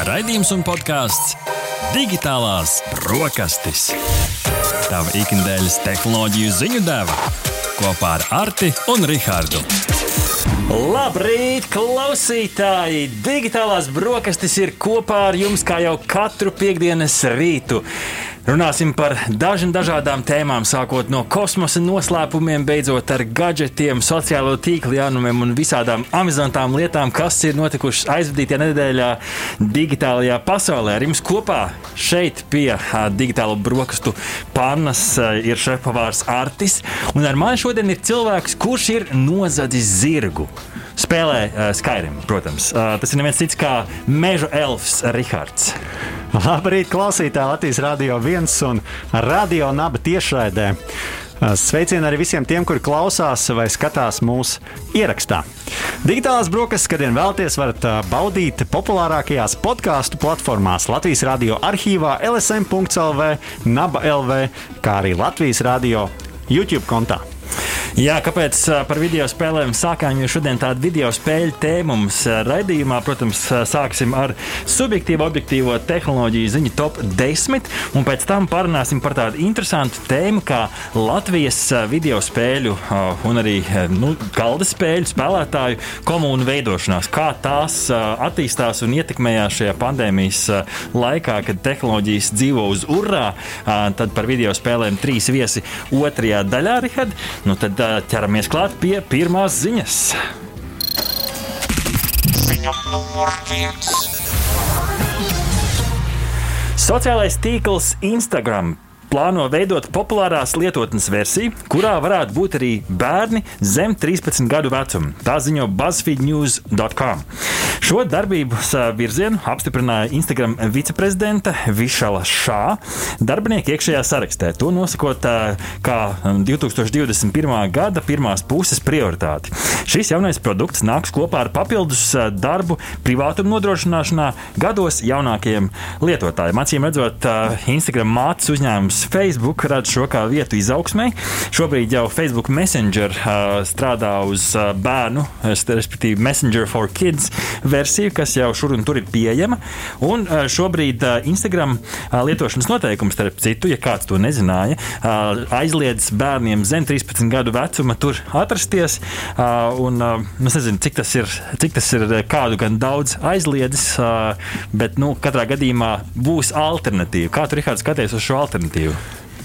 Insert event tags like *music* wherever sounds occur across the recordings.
Raidījums un podkāsts Digitālās brokastis. Tava ikdienas tehnoloģiju ziņu deva kopā ar Arti un Rihardu. Labrīt, klausītāji! Digitālās brokastis ir kopā ar jums kā jau katru piekdienas rītu. Runāsim par dažām dažādām tēmām, sākot no kosmosa noslēpumiem, beidzot ar gadgetiem, sociālo tīklu jaunumiem un visādām amizantām lietām, kas ir notikušas aizvadītajā nedēļā digitālajā pasaulē. Ar jums kopā šeit pie digitālo brokastu pannas ir šefpavārs Artis, un ar mani šodien ir cilvēks, kurš ir nozadzis zirgu. Spēlē uh, Skyrim, protams. Uh, tas ir neviens cits kā meža elfs Rihards. Labrīt, klausītāji Latvijas Rādio 1 un Radio Naba tiešraidē. Sveicieni arī visiem tiem, kuri klausās vai skatās mūsu ierakstā. Digitālās brokastis, kad vien vēlaties, varat baudīt populārākajās podkāstu platformās Latvijas radio arhīvā, LSM.CLV, Naba LV, kā arī Latvijas radio YouTube kontā. Jā, kāpēc par video spēlēm sākām? Jo šodien tāda video spēļu tēma mums raidījumā, protams, sāksim ar subjektīvu, objektīvo tehnoloģiju ziņu top 10, un pēc tam parunāsim par tādu interesantu tēmu kā Latvijas video spēļu un arī nu, galda spēļu spēlētāju komunu veidošanās, kā tās attīstās un ietekmējās šajā pandēmijas laikā, kad tehnoloģijas dzīvo uz urā. Tad par video spēlēm trīs viesi otrajā daļā, Rihard. Nu, tad ķeramies klāt pie pirmās ziņas. Ziņa numur viens. Sociālais tīkls Instagram plāno veidot populārās lietotnes versiju, kurā varētu būt arī bērni zem 13 gadu vecuma. Tā ziņo BuzzFeedNews.com. Šo darbības virzienu apstiprināja Instagram viceprezidenta Višala Šā darbinieki iekšējā sarakstē. To nosakot kā 2021. gada pirmās puses prioritāti. Šis jaunais produkts nāks kopā ar papildus darbu privātuma nodrošināšanā gados jaunākajiem lietotājiem. Acīm redzot, Instagram mātes uzņēmums Facebook redz šo kā vietu izaugsmai. Šobrīd jau Facebook Messenger strādā uz bērnu, respektīvi Messenger for Kids versiju, kas jau šur un tur ir pieejama. Un uh, šobrīd uh, Instagram uh, lietošanas noteikums, starp citu, ja kāds to nezināja, aizliedz bērniem zem 13 gadu vecuma tur atrasties. Un, uh, es nezinu, cik tas ir, cik tas ir kādu gan daudz aizliedzis, bet nu, katrā gadījumā būs alternatīva. Kā tu, Rihards, skaties uz šo alternatīvu?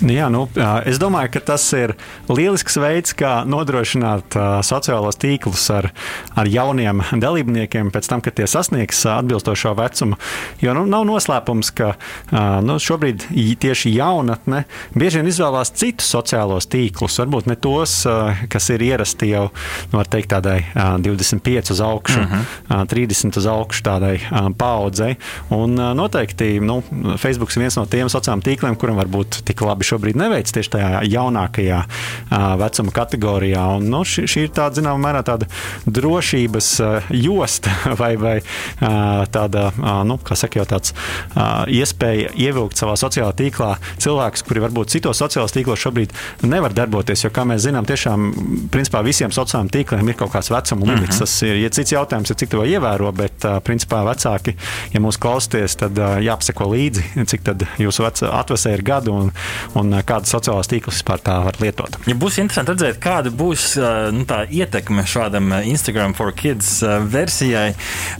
Jā, nu, es domāju, ka tas ir lielisks veids, kā nodrošināt uh, sociālos tīklus ar, ar jauniem dalībniekiem pēc tam, kad tie sasniegs atbilstošo vecumu. Jo nu, nav noslēpums, ka uh, nu, šobrīd tieši jaunatne bieži vien izvēlās citus sociālos tīklus, varbūt ne tos, uh, kas ir ierasti jau nu, teikt, tādai uh, 25 uz augšu, uh -huh. uh, 30 uz augšu tādai uh, paudzei. Un uh, noteikti nu, Facebook ir viens no tiem sociāliem tīkliem, kuram var būt tik labi šobrīd neveic tieši tajā jaunākajā vecuma kategorijā. Un, nu, šī, šī ir tāda, zināmā mērā, tāda drošības josta *laughs* vai, vai tāda, nu, kā saka, jau tāds iespēja ievilkt savā sociālajā tīklā cilvēkus, kuri varbūt citos sociālajos tīklos šobrīd nevar darboties. Jo, kā mēs zinām, tiešām principā visiem sociālajiem tīkliem ir kaut kāds vecuma limits. Uh -huh. Tas ir ja cits jautājums, ir, cik to ievēro, bet principā vecāki, ja mūs klausties, tad jāpaseko līdzi, cik tad jūsu atvesē ir gadu un, un kādas sociālās tīklus vispār tā var lietot. Ja būs interesanti redzēt, kāda būs nu, tā ietekme šādam Instagram for Kids versijai.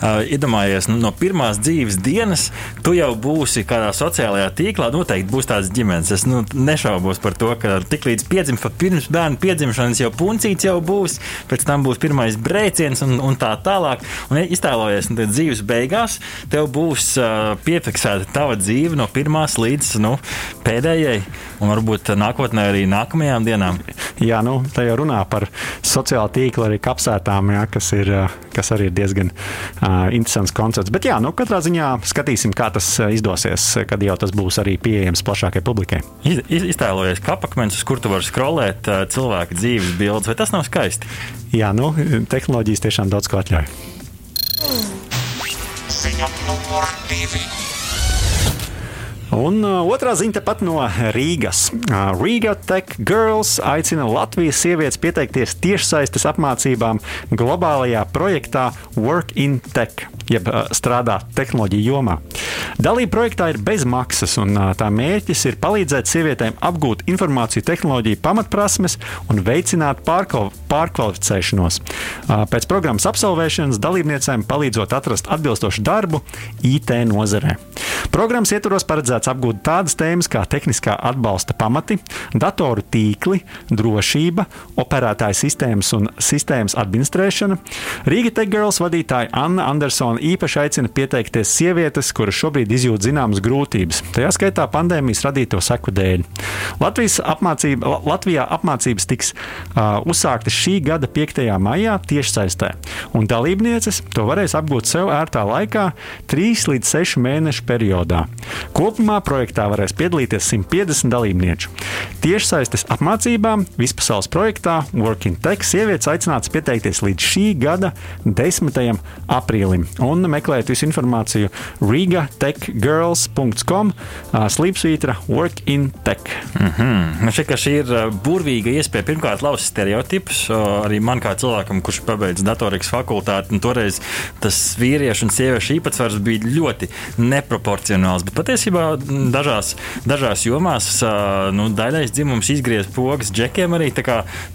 Iedomājies, nu, no pirmās dzīves dienas tu jau būsi kādā sociālajā tīklā. Noteikti būs tāds ģimenes. Es nu, nešaubos par to, ka tiklīdz piedzimst, pirms bērna piedzimšanas jau puncīts jau būs, pēc tam būs pirmais brēciens un, un tā tālāk. Un iztēlojies, nu, dzīves beigās tev būs uh, piefiksēta tava dzīve no pirmās līdz nu, pēdējai un varbūt nākotnē arī nākamajām dienām. Jā, nu, tā jau runā par sociālo tīklu arī kapsētām, jā, kas, ir, kas arī ir diezgan uh, interesants koncepts. Bet jā, nu, katrā ziņā skatīsim, kā tas izdosies, kad jau tas būs arī pieejams plašākai publikai. Iz, iztēlojies kapakmens, uz kur tu vari skrolēt cilvēku dzīves bildes, vai tas nav skaisti? Jā, nu, tehnoloģijas tiešām daudz ko atļauj. Ziņa numur divi. Un uh, otrā ziņa tepat no Rīgas. Uh, Riga Tech Girls aicina Latvijas sievietes pieteikties tiešsaistes apmācībām globālajā projektā Work in Tech, jeb uh, strādā tehnoloģiju jomā. Dalība projektā ir bez maksas, un uh, tā mērķis ir palīdzēt sievietēm apgūt informāciju tehnoloģiju pamatprasmes un veicināt pārkval pārkvalificēšanos. Uh, pēc programmas absolvēšanas dalībniecēm palīdzot atrast atbilstošu darbu IT nozarē. Programmas ietvaros paredzēts apgūt tādas tēmas kā tehniskā atbalsta pamati, datoru tīkli, drošība, operētāja sistēmas un sistēmas administrēšana. Rīga Tech Girls vadītāja Anna Andersona īpaši aicina pieteikties sievietes, kuras šobrīd izjūt zināmas grūtības, tajā skaitā pandēmijas radīto seku dēļ. Latvijas apmācība, Latvijā apmācības tiks uh, uzsāktas šī gada 5. maijā tiešsaistē, un dalībnieces to varēs apgūt sev ērtā laikā, 3 līdz 6 mēnešu periodā. Kopumā projektā varēs piedalīties 150 dalībnieku. Tiešsaistes apmācībām vispasaules projektā Working Tech sievietes aicināts pieteikties līdz šī gada 10. aprīlim un meklēt visu informāciju rigatechgirls.com slīpsvītra Working Tech. Mm -hmm. Šķiet, ka šī ir burvīga iespēja pirmkārt lauzt stereotipus. Arī man kā cilvēkam, kurš pabeidz datorikas fakultāti, toreiz tas vīriešu un sieviešu īpatsvars bija ļoti neproporcionāls. Bet patiesībā dažās, dažās jomās nu, daļais dzimums izgriež pogas džekiem arī.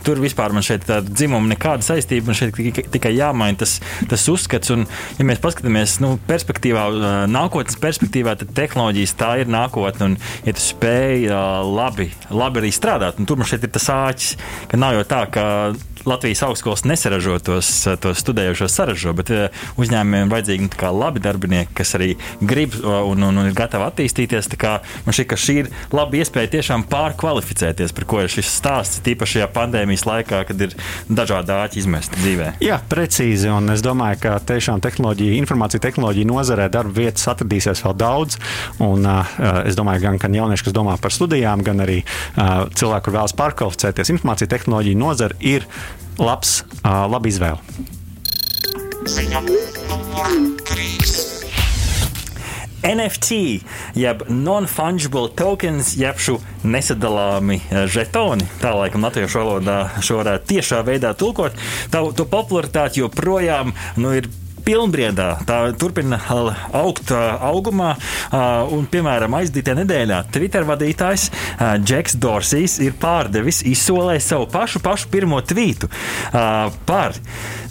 Tur vispār man šeit tāda dzimuma nekāda saistība. Man šeit tikai jāmaina tas, tas uzskats. Un, ja mēs paskatāmies nu, perspektīvā, nākotnes perspektīvā, tad tehnoloģijas tā ir nākotne. Un, ja tu spēj labi, labi arī strādāt, un tur man šeit ir tas āķis, ka nav jau tā, ka Latvijas augstskolas nesaražo tos, tos studējošos saražo, bet uzņēmumiem ir vajadzīgi nu, labi darbinieki, kas arī grib un, un, un ir gatavi attīstīties. Man šķiet, ka šī ir laba iespēja tiešām pārkvalificēties, par ko ir šis stāsts, tīpaši šajā pandēmijas laikā, kad ir dažādi āķi izmesti dzīvē. Jā, precīzi. Un es domāju, ka tiešām tehnoloģija, informācija tehnoloģija nozarē darba vietas atradīsies vēl daudz. Un, uh, es domāju, gan, gan jaunieši, kas domā par studijām, gan arī uh, cilvēki, kur vēlas pārkvalificēties, informācija tehnoloģija nozara ir labs, laba izvēle. NFT, jeb non-fungible tokens, jeb šo nesadalāmi žetoni. Tā laikam latviešu valodā šo varētu tiešā veidā tulkot. Tā, to popularitāti joprojām nu, ir pilnbriedā. Tā turpina augt augumā. Un, piemēram, aizdītajā nedēļā Twitter vadītājs Džeks Dorsijs ir pārdevis, izsolējis savu pašu, pašu pirmo tvītu par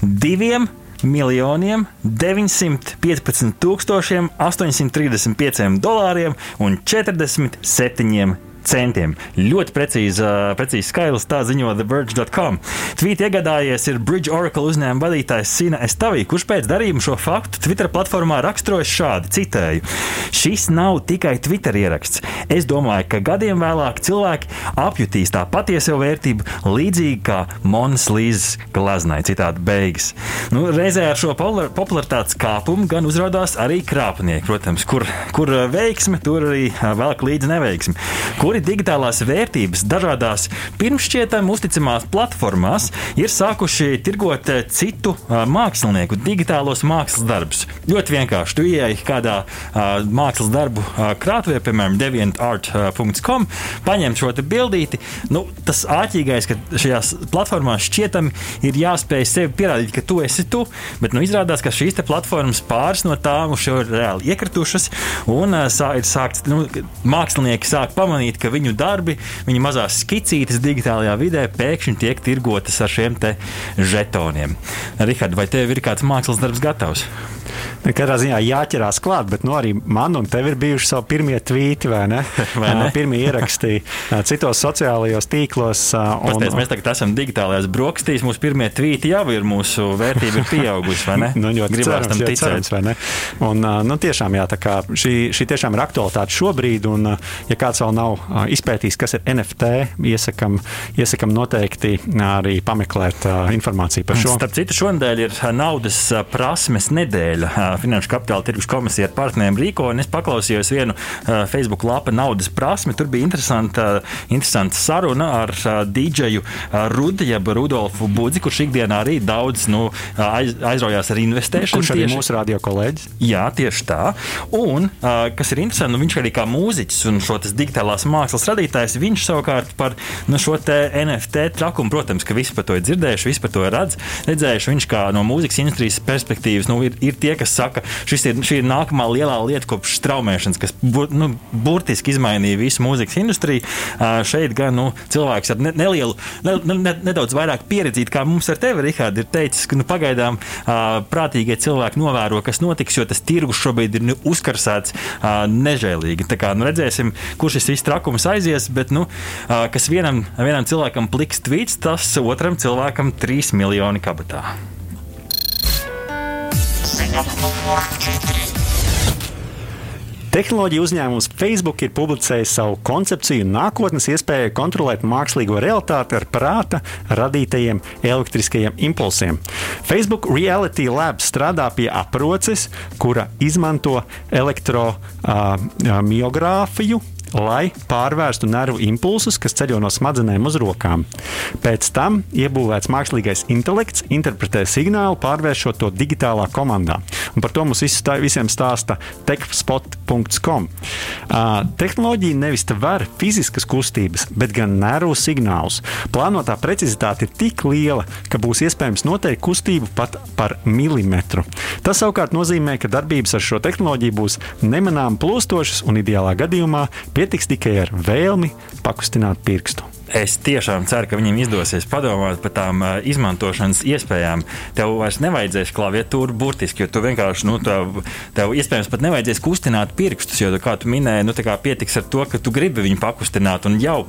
diviem miljoniem 915 tūkstošiem 835 dolāriem un 47 centiem. Ļoti precīzi, precīzi skaidrs, tā ziņo TheVerge.com. Tvīt iegādājies ir Bridge Oracle uzņēmuma vadītājs Sina Estavī, kurš pēc darījuma šo faktu Twitter platformā raksturojas šādi: citēju, Šis nav tikai Twitter ieraksts. Es domāju, ka gadiem vēlāk cilvēki apjutīs tā patieso vērtību līdzīgi kā Monas Līzes glaznai. Citādi beigas. Nu, reizē ar šo popularitātes kāpumu gan uzrādās arī krāpnieki, protams, kur, kur veiksme, tur arī velk līdzi neveiksmi. Kuri kuri digitālās vērtības dažādās pirmšķietami uzticamās platformās ir sākuši tirgot eh, citu uh, mākslinieku digitālos mākslas darbus. Ļoti vienkārši. Tu ieej kādā uh, mākslas darbu krātuvē, piemēram, deviantart.com, paņem šo bildīti. Nu, tas āķīgais, ka šajās platformās šķietami ir jāspēj sevi pierādīt, ka tu esi tu, bet nu, izrādās, ka šīs platformas pāris no tām jau ir reāli iekritušas un sā, ir sākts, nu, mākslinieki sāk pamanīt, ka ka viņu darbi, viņu mazās skicītes digitālajā vidē pēkšņi tiek tirgotas ar šiem žetoniem. Rihard, vai tev ir kāds mākslas darbs gatavs? Katrā ziņā jāķerās klāt, bet nu, arī man un tev ir bijuši savi pirmie tvīti, vai ne? *laughs* Vai ne? *laughs* Pirmie ieraksti citos sociālajos tīklos. Un... Pasties, mēs tagad esam digitālajās brokastīs. Mūsu pirmie tvīti jau ir mūsu vērtība ir pieaugusi, vai ne? *laughs* nu, ļoti Gribās cerams, tam ticēt. Cerams, vai ne? Un, nu, tiešām, jā, tā kā šī, šī tiešām ir aktualitāte šobrīd, un ja kāds vēl nav izpētīs, kas ir NFT, iesakam, iesakam noteikti arī pameklēt informāciju par šo. Starp citu, šonadēļ ir naudas prasmes nedēļa. Finanšu kapitāla tirgus komisija ar partneriem rīko, un es paklausījos vienu Facebook lapa naudas prasmi. Tur bija interesanta, interesanta saruna ar dīdžeju Rudi, jeb Rudolfu Budzi, kurš ikdienā arī daudz nu, aiz, aizraujās ar investēšanu. Kurš arī tieši, mūsu radio kolēģis? Jā, tieši tā. Un, kas ir interesanti, nu, viņš arī kā mūziķis un šo digitālās mākslas radītājs, viņš savukārt par nu, šo NFT trakumu, protams, ka visi par to ir dzirdējuši, visi par to ir redz, redzējuši. Viņš kā no mūzikas industrijas perspektīvas nu, ir, ir tie, kas saka, ir, šī ir nākamā lielā lieta kopš straumēšanas, kas bur, nu, burtiski izmainīja visu mūzikas industriju. Uh, šeit gan nu, cilvēks ar ne, nelielu, ne, ne, nedaudz vairāk pieredzīti, kā mums ar tevi, Rihard, ir teicis, ka nu, pagaidām uh, prātīgie cilvēki novēro, kas notiks, jo tas tirgus šobrīd ir nu, uzkarsēts uh, nežēlīgi. Tā kā nu, redzēsim, kur šis viss trakums aizies, bet nu, kas vienam, vienam cilvēkam pliks tvīts, tas otram cilvēkam 3 miljoni kabatā. Tehnoloģija uzņēmums Facebook ir publicējis savu koncepciju nākotnes iespējai kontrolēt mākslīgo realitāti ar prāta radītajiem elektriskajiem impulsiem. Facebook Reality Lab strādā pie aproces, kura izmanto elektromiogrāfiju. Uh, lai pārvērstu nervu impulsus, kas ceļo no smadzenēm uz rokām. Pēc tam iebūvēts mākslīgais intelekts interpretē signālu, pārvēršot to digitālā komandā. Un par to mums tā, visiem stāsta techspot.com. Uh, tehnoloģija nevis var fiziskas kustības, bet gan nervu signālus. Plānotā precizitāte ir tik liela, ka būs iespējams noteikt kustību pat par milimetru. Tas savukārt nozīmē, ka darbības ar šo tehnoloģiju būs nemanām plūstošas un ideālā gadījumā Pietiks tikai ar vēlmi pakustināt pirkstu. Es tiešām ceru, ka viņiem izdosies padomāt par tām uh, izmantošanas iespējām. Tev vairs nevajadzēs klaviatūru burtiski, jo tu vienkārši, nu, tev, tev iespējams pat nevajadzēs kustināt pirkstus, jo, kā tu minēji, nu, pietiks ar to, ka tu gribi viņu pakustināt, un jau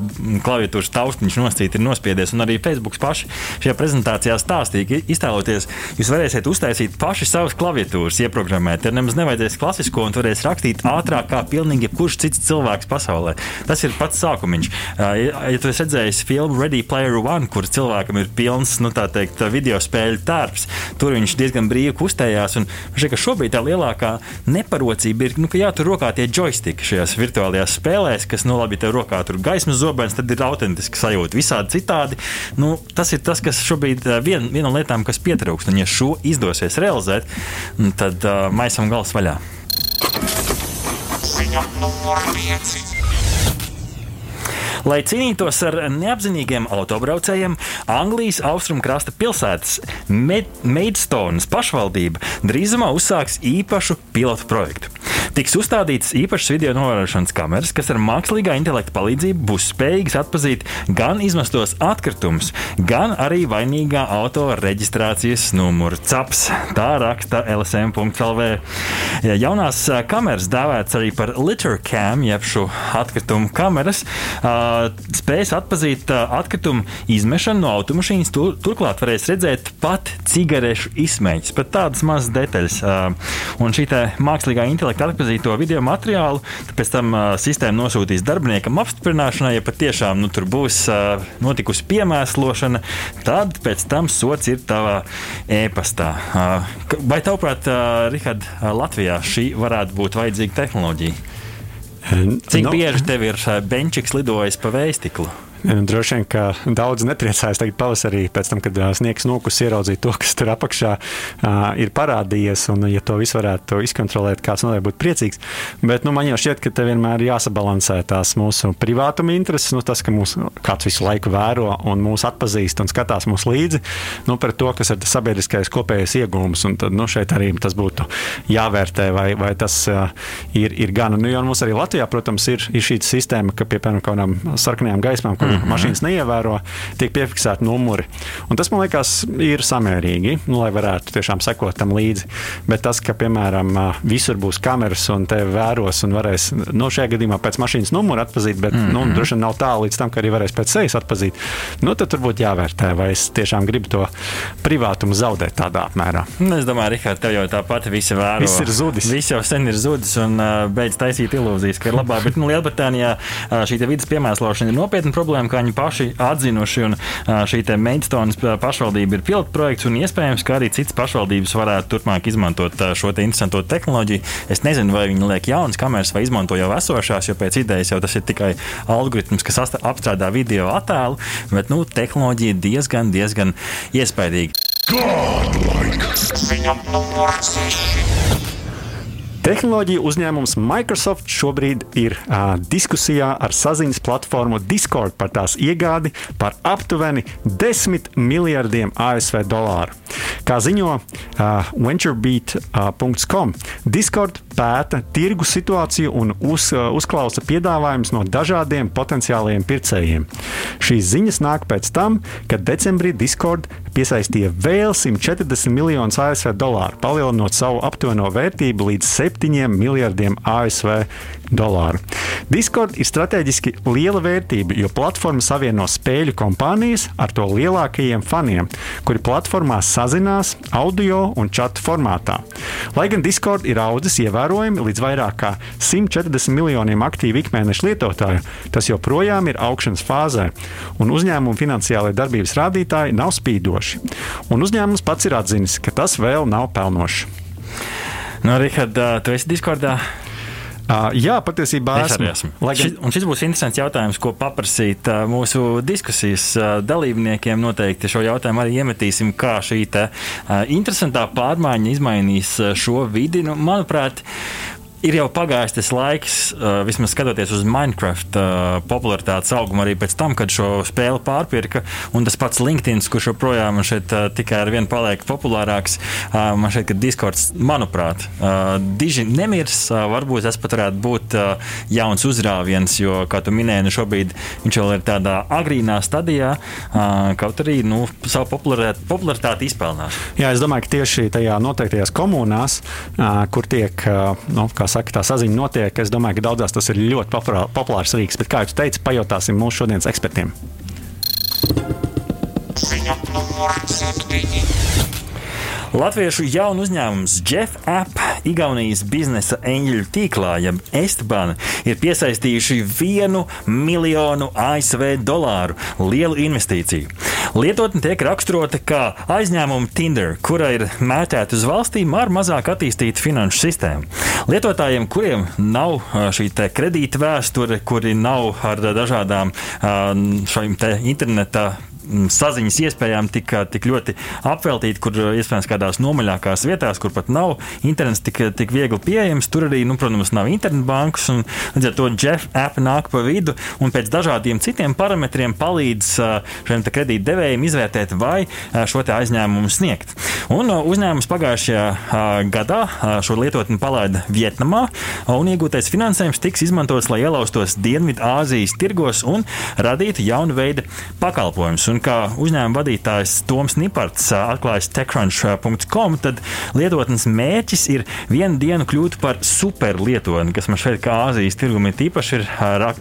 klaviatūras taustiņš noscīt ir nospiedies. Un arī Facebook paši šajā prezentācijā stāstīja, ka iztēloties, jūs varēsiet uztaisīt paši savas klaviatūras, ieprogrammēt. Tad nemaz nevajadzēs klasisko, un varēs rakstīt ātrāk kā pilnīgi jebkurš cits cilvēks pasaulē. Tas ir pats sākumiņš. Ja, ja redzējis filmu Ready Player One, kur cilvēkam ir pilns nu, teikt, video spēļu tērps. Tur viņš diezgan brīvi kustējās. Un šeit, šobrīd tā lielākā neparocība ir, nu, ka jātur rokā tie joystiki šajās virtuālajās spēlēs, kas, nu, labi, tev rokā tur gaismas zobens, tad ir autentiski sajūta. Visādi citādi. Nu, tas ir tas, kas šobrīd ir vien, viena no lietām, kas pietrūkst. Un, ja šo izdosies realizēt, tad uh, maisam gals vaļā. Ziņa numur 5. Lai cīnītos ar neapzinīgiem autobraucējiem, Anglijas austrumkrasta pilsētas Maidstonas pašvaldība drīzumā uzsāks īpašu pilotu projektu. Tiks uzstādītas īpašas video novērošanas kameras, kas ar mākslīgā intelekta palīdzību būs spējīgas atpazīt gan izmestos atkritumus, gan arī vainīgā auto reģistrācijas numuru CAPS. Tā raksta LSM.CLV. Jaunās kameras dēvētas arī par litter cam, jeb šo atkritumu kameras, spēs atpazīt atkritumu izmešanu no automašīnas. Tur, turklāt varēs redzēt pat cigarešu izmēģinājumus, pat tādas mazas detaļas. Un šī mākslīgā intelekta atpazīto video materiālu, pēc tam sistēma nosūtīs darbiniekam apstiprināšanai, ja patiešām nu, tur būs notikusi piemēslošana, tad pēc tam sots ir tavā e-pastā. Vai tavuprāt, Rihard, Latvijā šī varētu būt vajadzīga tehnoloģija? Cik no. bieži tev ir benčiks lidojis pa vējstiklu? *laughs* Droši vien, ka daudz nepriecājas tagad pavasarī, pēc tam, kad sniegs nokus ieraudzīt to, kas tur apakšā ir parādījies. Un, ja to visu varētu izkontrolēt, kāds noteikti būtu priecīgs. Bet nu, man jau šķiet, ka te vienmēr ir jāsabalansē tās mūsu privātuma intereses, nu, tas, ka mūs kāds visu laiku vēro un mūs atpazīst un skatās mūs līdzi, nu, par to, kas ir sabiedriskais kopējais iegūms. Un tad nu, šeit arī tas būtu jāvērtē, vai, vai tas ir, ir gan. Nu, jo mums arī Latvijā, protams, ir, ir šī sistēma, ka pie piemēram kādām sarkanajām gaismām, mm -hmm. mašīnas neievēro, tiek piefiksēti numuri. Un tas man liekas, ir samērīgi, nu, lai varētu tiešām sekot tam līdzi. Bet tas, ka, piemēram, visur būs kameras un te vēros un varēs, nu, šajā gadījumā pēc mašīnas numura atpazīt, bet, mm -hmm. nu, droši vien nav tā līdz tam, ka arī varēs pēc sejas atpazīt, nu, tad turbūt jāvērtē, vai es tiešām gribu to privātumu zaudēt tādā apmērā. Nu, es domāju, Rihard, tev jau tāpat visi vēro. Viss ir zudis. Viss jau sen ir zudis un beidz taisīt ilūzijas, ka ir labāk. Bet nu, Lielbritānijā šī vidas piemērošana ir nopietna problēma, kā viņi paši atzinuši. Un, šī Maidstonas pašvaldība ir pilota projekts un iespējams, ka arī citas pašvaldības varētu turpmāk izmantot šo te interesanto tehnoloģiju. Es nezinu, vai viņi liek jaunas kameras vai izmanto jau esošās, jo pēc idejas jau tas ir tikai algoritms, kas apstrādā video attēlu, bet nu, tehnoloģija diezgan, diezgan iespaidīga. Godlike. Ziņam numur 6. Tehnoloģiju uzņēmums Microsoft šobrīd ir uh, diskusijā ar saziņas platformu Discord par tās iegādi par aptuveni 10 miljardiem ASV dolāru. Kā ziņo uh, venturebeat.com, Discord pēta tirgu situāciju un uz, uh, uzklausa piedāvājumus no dažādiem potenciāliem pircējiem. Šīs ziņas nāk pēc tam, kad decembrī Discord piesaistīja vēl 140 miljonus ASV dolāru, palielinot savu aptuveno vērtību līdz 7 7 miljardiem ASV dolāru. Discord ir strateģiski liela vērtība, jo platforma savieno spēļu kompānijas ar to lielākajiem faniem, kuri platformā sazinās audio un chatu formātā. Lai gan Discord ir audzis ievērojami līdz vairāk kā 140 miljoniem aktīvu ikmēneša lietotāju, tas joprojām ir augšanas fāzē, un uzņēmuma finansiālajie darbības rādītāji nav spīdoši. Un uzņēmums pats ir atzinis, ka tas vēl nav pelnošs. Nu, Rihard, tu esi Discordā? Uh, jā, patiesībā es esmu. esmu. Gan... Šis, un šis būs interesants jautājums, ko paprasīt uh, mūsu diskusijas uh, dalībniekiem. Noteikti šo jautājumu arī iemetīsim, kā šī te, interesantā pārmaiņa izmainīs šo vidi. Nu, manuprāt, ir jau pagājis tas laiks, uh, vismaz skatoties uz Minecraft uh, popularitātes augumu, arī pēc tam, kad šo spēli pārpirka. Un tas pats LinkedIn, kurš joprojām šeit uh, tikai ar vienu paliek populārāks, uh, man šeit, ka Discords, manuprāt, uh, diži nemirs. Uh, varbūt tas pat varētu būt uh, jauns uzrāviens, jo, kā tu minēji, nu šobrīd viņš vēl ir tādā agrīnā stadijā, uh, kaut arī nu, savu popularitāti, popularitāti izpelnās. Jā, es domāju, ka tieši tajā noteiktajās komunās, uh, kur tiek, uh, nu, saka, tā saziņa notiek. Es domāju, ka daudzās tas ir ļoti populārs rīks. Bet, kā jau teicu, pajautāsim mūsu šodienas ekspertiem. Ziņa numur 7. Latviešu jaunu uzņēmums Jeff App, Igaunijas biznesa eņģeļu tīklā, jeb Estbana, ir piesaistījuši vienu miljonu ASV dolāru lielu investīciju. Lietotne tiek raksturota kā aizņēmuma Tinder, kura ir mētēta uz valstīm ar mazāk attīstītu finanšu sistēmu. Lietotājiem, kuriem nav šī kredīta vēsture, kuri nav ar dažādām šīm interneta saziņas iespējām tik, tik ļoti apveltīti, kur iespējams kādās nomaļākās vietās, kur pat nav internets tik, tik viegli pieejams. Tur arī, nu, protams, nav internetbankas, un līdz ar to Jeff app nāk pa vidu un pēc dažādiem citiem parametriem palīdz šiem kredītdevējiem izvērtēt, vai šo aizņēmumu sniegt. Un uzņēmums pagājušajā gadā šo lietotni palaida Vietnamā, un iegūtais finansējums tiks izmantots, lai ielaustos Dienvidāzijas tirgos un radītu jaunu veidu pakalpojumus. Un kā uzņēmuma vadītājs Toms Niparts atklājis techcrunch.com, tad lietotnes mērķis ir vienu dienu kļūt par superlietotni, kas man šeit kā Āzijas tirgumi tīpaši ir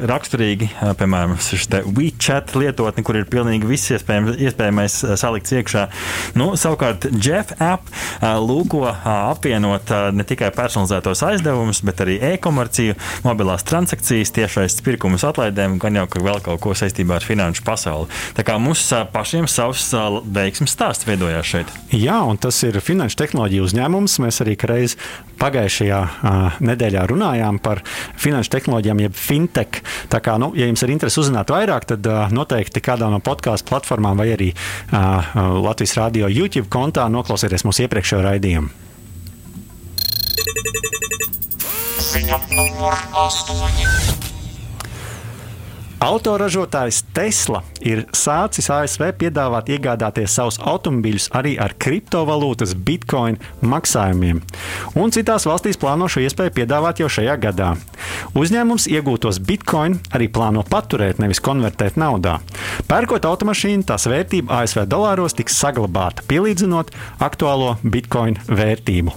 raksturīgi. Piemēram, šis WeChat lietotni, kur ir pilnīgi viss iespējamais, iespējamais salikts iekšā. Nu, savukārt Jeff app lūko apvienot ne tikai personalizētos aizdevumus, bet arī e-komerciju, mobilās transakcijas, tiešais pirkumus atlaidēm, gan jau vēl kaut ko saistībā ar finanšu pasauli. Tā kā mums pašiem savs veiksmes stāsts veidojās šeit. Jā, un tas ir finanšu tehnoloģiju uzņēmums. Mēs arī reiz pagājušajā uh, nedēļā runājām par finanšu tehnoloģijām, jeb fintech. Tā kā, nu, ja jums ir interesi uzzināt vairāk, tad uh, noteikti kādā no podkāstu platformām vai arī uh, Latvijas Rādio YouTube kontā noklausieties mūsu iepriekšējo raidījumu. Ziņa numur 8. Autoražotājs Tesla ir sācis ASV piedāvāt iegādāties savus automobīļus arī ar kriptovalūtas bitcoin maksājumiem, un citās valstīs plāno šo iespēju piedāvāt jau šajā gadā. Uzņēmums iegūtos bitcoin arī plāno paturēt, nevis konvertēt naudā. Pērkot automašīnu, tās vērtība ASV dolāros tiks saglabāta, pielīdzinot aktuālo bitcoin vērtību.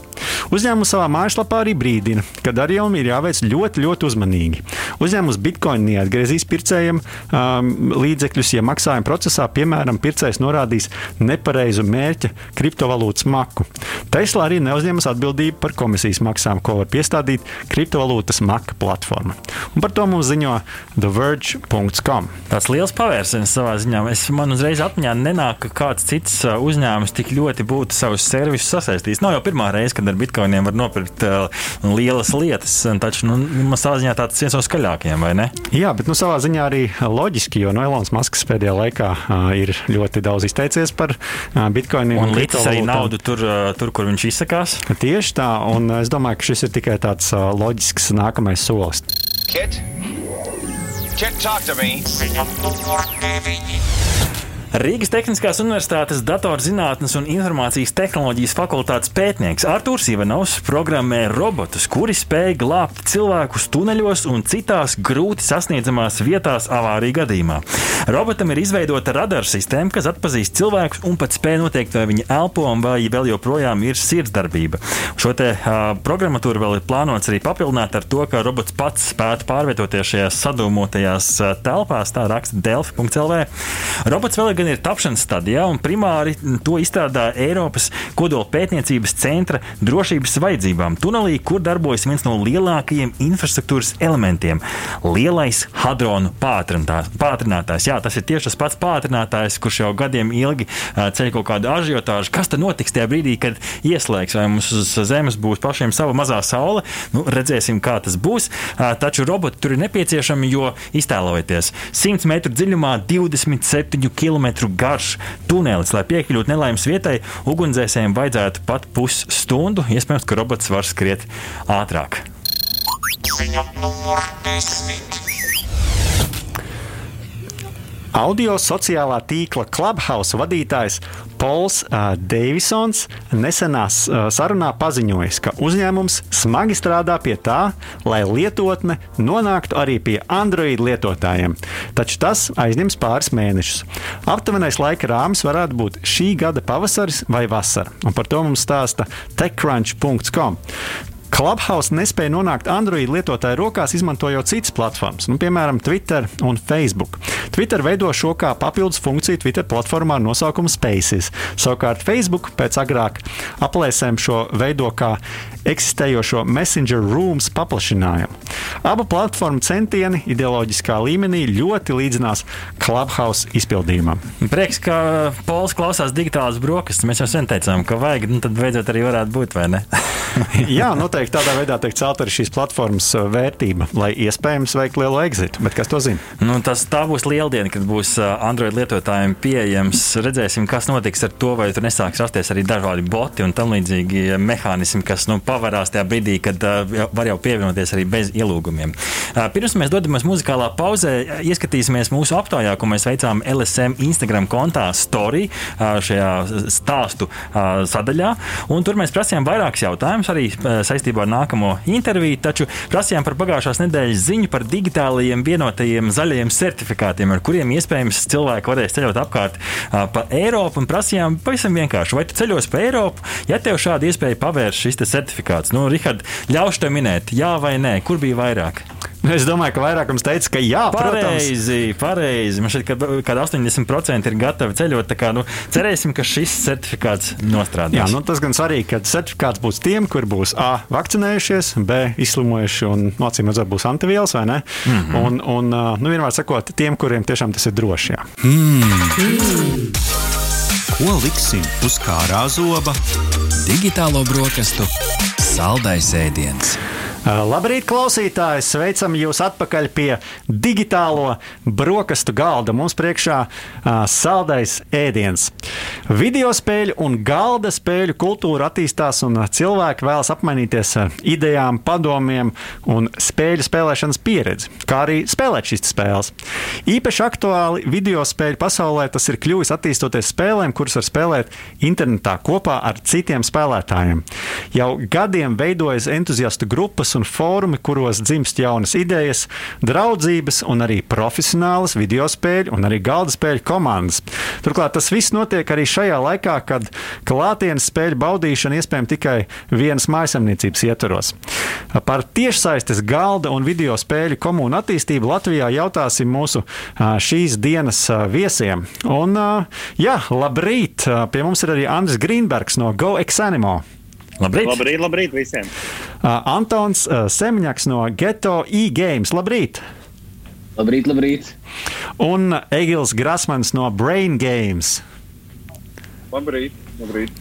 Uzņēmums savā mājaslapā arī brīdina, ka darījumi ir jāveic ļoti, ļoti uzmanīgi. Uzņēmums bitcoin neatgriezīs pircējiem um, līdzekļus, ja maksājuma procesā, piemēram, pircējs norādīs nepareizu mērķa kriptovalūtas maku. Tesla arī neuzņemas atbildību par komisijas maksām, ko var piestādīt kriptovalūtas maka platforma. Un par to mums ziņo TheVerge.com. Tas liels pavērsiens savā ziņā. Es man uzreiz atmiņā nenāk, ka kāds cits uh, uzņēmums tik ļoti būtu savus servisus sasaistījis. Nav jau pirmā reize, kad ar bitkoiniem var nopirkt uh, lielas lietas, taču nu, man savā ziņā tāds viens no skaļākajiem, vai ne? Jā, bet nu, savā ziņā arī loģiski, jo no Elonas Maskas pēdējā laikā uh, ir ļoti daudz izteicies par uh, bitkoiniem. Un, un licis arī naudu tur, uh, tur, kur viņš izsakās. Tieši tā, un es domāju, ka šis ir tikai tāds uh, loģisks nākamais solis. Kit? Kit, talk to me. Rīgas Tehniskās Universitātes datorzinātnes un informācijas tehnoloģijas fakultātes pētnieks Artūrs Ivanovs programmē robotus, kuri spēj glābt cilvēkus tuneļos un citās grūti sasniedzamās vietās avāriju gadījumā. Robotam ir izveidota radara sistēma, kas atpazīst cilvēkus un pat spēj noteikt, vai viņi elpo vai vēl joprojām ir sirdsdarbība. Šo te uh, programmatūru vēl ir plānots arī papildināt ar to, ka robots pats spētu pārvietoties šajās sadūmotajās telpās, tā raksta Delfi.CLV. Robots vēl ir gan ir tapšanas stadijā, un primāri to izstrādā Eiropas kodola pētniecības centra drošības vajadzībām. Tunelī, kur darbojas viens no lielākajiem infrastruktūras elementiem - lielais hadronu pātrinātājs. Jā, tas ir tieši tas pats pātrinātājs, kurš jau gadiem ilgi ceļ kaut kādu ažiotāžu. Kas tad notiks tajā brīdī, kad ieslēgs, vai mums uz Zemes būs pašiem sava mazā saule? Nu, redzēsim, kā tas būs. Taču roboti tur ir nepieciešami, jo iztēlojieties 100 metru dziļumā, 27 km garš tunelis. Lai piekļūtu nelaimes vietai, ugunsdzēsējiem vajadzētu pat pusstundu. Iespējams, ka robots var skriet ātrāk. Ziņa numur 10. Audio sociālā tīkla Clubhouse vadītājs Pols uh, Deivisons nesenā uh, sarunā paziņojis, ka uzņēmums smagi strādā pie tā, lai lietotne nonāktu arī pie Android lietotājiem. Taču tas aizņems pāris mēnešus. Aptuvenais laika rāmis varētu būt šī gada pavasaris vai vasara, un par to mums stāsta techcrunch.com. Clubhouse nespēja nonākt Android lietotāju rokās, izmantojot citas platformas, nu, piemēram, Twitter un Facebook. Twitter veido šo kā papildus funkciju Twitter platformā ar nosaukumu Spaces. Savukārt Facebook pēc agrāk aplēsēm šo veido kā eksistējošo Messenger Rooms paplašinājumu. Abu platformu centieni ideoloģiskā līmenī ļoti līdzinās Clubhouse izpildījumam. Prieks, ka Pols klausās digitālās brokastis. Mēs jau sen teicām, ka vajag, nu tad beidzot arī varētu būt, vai ne? *laughs* *laughs* Jā, noteikti tādā veidā tiek celt arī šīs platformas uh, vērtība, lai iespējams veikt lielu exitu. Bet kas to zina? Nu, tas tā būs lieldiena, kad būs uh, Android lietotājiem pieejams. Redzēsim, kas notiks ar to, vai tur nesāks rasties arī dažādi boti un tam līdzīgi mehānismi, kas nu, pavarās tajā brīdī, kad uh, var jau pievienoties arī bez ielūgumiem. Uh, pirms mēs dodamies muzikālā pauzē, ieskatīsimies mūsu aptaujā, ko mēs veicām LSM Instagram kontā Story uh, šajā stāstu sadaļā. Un tur mēs prasījām vairākus jautājumus arī uh, saistībā ar nākamo interviju, taču prasījām par pagājušās nedēļas ziņu par digitālajiem vienotajiem zaļajiem certifikātiem, ar kuriem iespējams cilvēki varēs ceļot apkārt uh, pa Eiropu. Un prasījām pavisam vienkārši, vai tu ceļos pa Eiropu, ja tev šāda iespēja pavērst šis certifikāts. Nu, Rihard, ļaušu tev minēt, jā vai nē, kur bija vairāk? *laughs* Es domāju, ka vairākums teica, ka jā, pareizi. pareizi. Man šķiet, ka, ka 80% ir gatavi ceļot. Kā, nu, cerēsim, ka šis certifikāts nostrādās. Jā, nu, tas gan svarīgi, ka certifikāts būs tiem, kur būs A, vakcinējušies, B, izslimojuši un acīm redzot, būs antivielas vai ne. Mm -hmm. Un, un nu, vienmēr sakot, tiem, kuriem tiešām tas ir droši. Jā. Mm. Mm. Ko liksim uz kārā zoba? Digitālo brokastu saldais ēdiens. Labrīt, klausītāji! Sveicam jūs atpakaļ pie digitālo brokastu galda. Mums priekšā uh, saldais ēdiens. Video spēļu un galda spēļu kultūra attīstās, un cilvēki vēlas apmainīties ar idejām, padomiem un spēļu spēlēšanas pieredzi, kā arī spēlēt šīs spēles. Īpaši aktuāli video spēļu pasaulē tas ir kļuvis attīstoties spēlēm, kuras var spēlēt internetā kopā ar citiem spēlētājiem. Jau gadiem veidojas entuziastu grupas un fórumi, kuros dzimst jaunas idejas, draudzības un arī profesionālas video spēļu un arī galda spēļu komandas. Turklāt tas viss notiek arī šajā laikā, kad klātienes spēļu baudīšana iespējama tikai vienas mājasemniecības ietvaros. Par tiešsaistes galda un video spēļu komunu attīstību Latvijā jautāsim mūsu šīs dienas viesiem. Un, jā, labrīt! Pie mums ir arī Andris Grīnbergs no GoExanimo. Labrīt! Labrīt, labrīt visiem! Uh, Antons uh, Semņaks no Geto e-games. Labrīt! Labrīt, labrīt! Un Egils Grasmans no Brain Games. Labrīt, labrīt!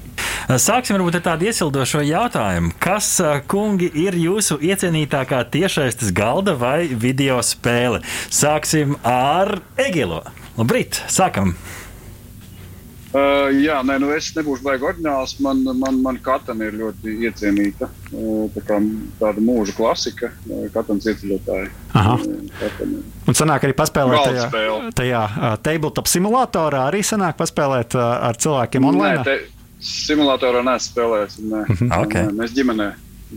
Sāksim varbūt ar tādu iesildošo jautājumu. Kas, kungi, ir jūsu iecienītākā tiešaistes galda vai video spēle? Sāksim ar Egilo. Labrīt! Sākam! Uh, jā, nē, nu es nebūšu baigts oriģināls. Man, man, man katana ir ļoti iecienīta. Uh, tā kā tāda mūža klasika, uh. Aha. Uh, katana. Un sanāk arī paspēlēt tajā, tajā uh, tabletop simulatorā. Arī sanāk paspēlēt uh, ar cilvēkiem online. Nē, te simulatorā nespēlēs. Nē. Ok. Nē, mēs ģimenē.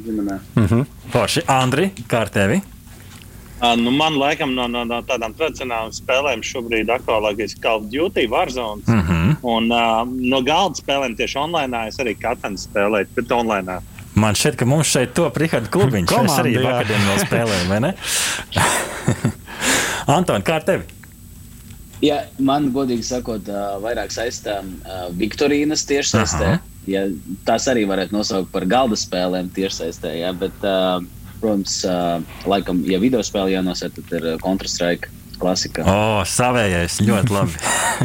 ģimenē. Forši, Andri, kā ar tevi? Ā, Nu, man laikam no, no, no tādām tradicionālām spēlēm šobrīd aktuālākais ir Call of Duty, Warzone. Mm -hmm. Un uh, no galda spēlēm tieši online es arī katru spēlēju, bet online. Man šķiet, ka mums šeit top Rihards Klubiņš. Komanda, *laughs* arī vakardien vēl spēlēju, vai ne? *laughs* Anton, kā ar tevi? Ja, man, godīgi sakot, ā, vairāk saistām ā, Viktorīnas tiešsaistē. Aha. Ja, tās arī varētu nosaukt par galda spēlēm tiešsaistē. Ja, bet, ā, protams, laikam, ja video spēle jānosaka, tad ir Counter-Strike klasika. O, oh, savējais, ļoti labi.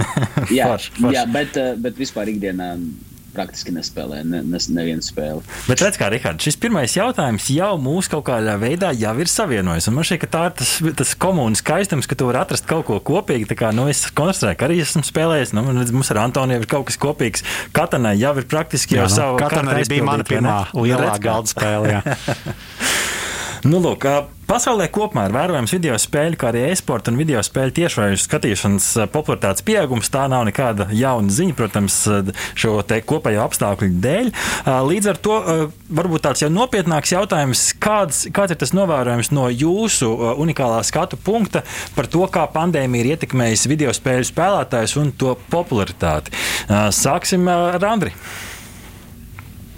*laughs* jā, forši, forši. jā bet, bet vispār ikdienā praktiski nespēlēju ne, ne, nevienu spēli. Bet redz, kā Rihards, šis pirmais jautājums jau mūs kaut kādā veidā jau ir savienojis. Un man šķiet, ka tā ir tas, tas komunas skaistums, ka tu vari atrast kaut ko kopīgu. Tā kā nu, es konstruēju, arī esmu spēlējis. Nu, redz, mums ar Antoni jau ir kaut kas kopīgs. Katanai jau ir praktiski jau Jā, nu, savu Katana arī bija mana pirmā lielā galda spēle. *laughs* Nu, lūk, pasaulē kopumā ir vērojams video spēļu, kā arī e-sporta un video spēļu tiešraidžu skatīšanas popularitātes pieaugums. Tā nav nekāda jauna ziņa, protams, šo te kopējo apstākļu dēļ. Līdz ar to varbūt tāds jau nopietnāks jautājums, kāds, kāds ir tas novērojums no jūsu unikālā skatu punkta par to, kā pandēmija ir ietekmējusi video spēļu spēlētājus un to popularitāti. Sāksim ar Andri.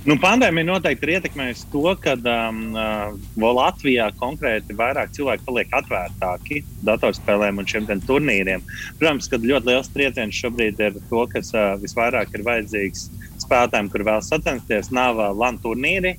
Nu, pandēmija noteikti ir ietekmējusi to, ka um, uh, Latvijā konkrēti vairāk cilvēki paliek atvērtāki datorspēlēm un šiem turnīriem. Protams, ka ļoti liels trieciens šobrīd ir to, kas uh, visvairāk ir vajadzīgs spēlētājiem, kur vēl sacensties, nav uh, LAN turnīri.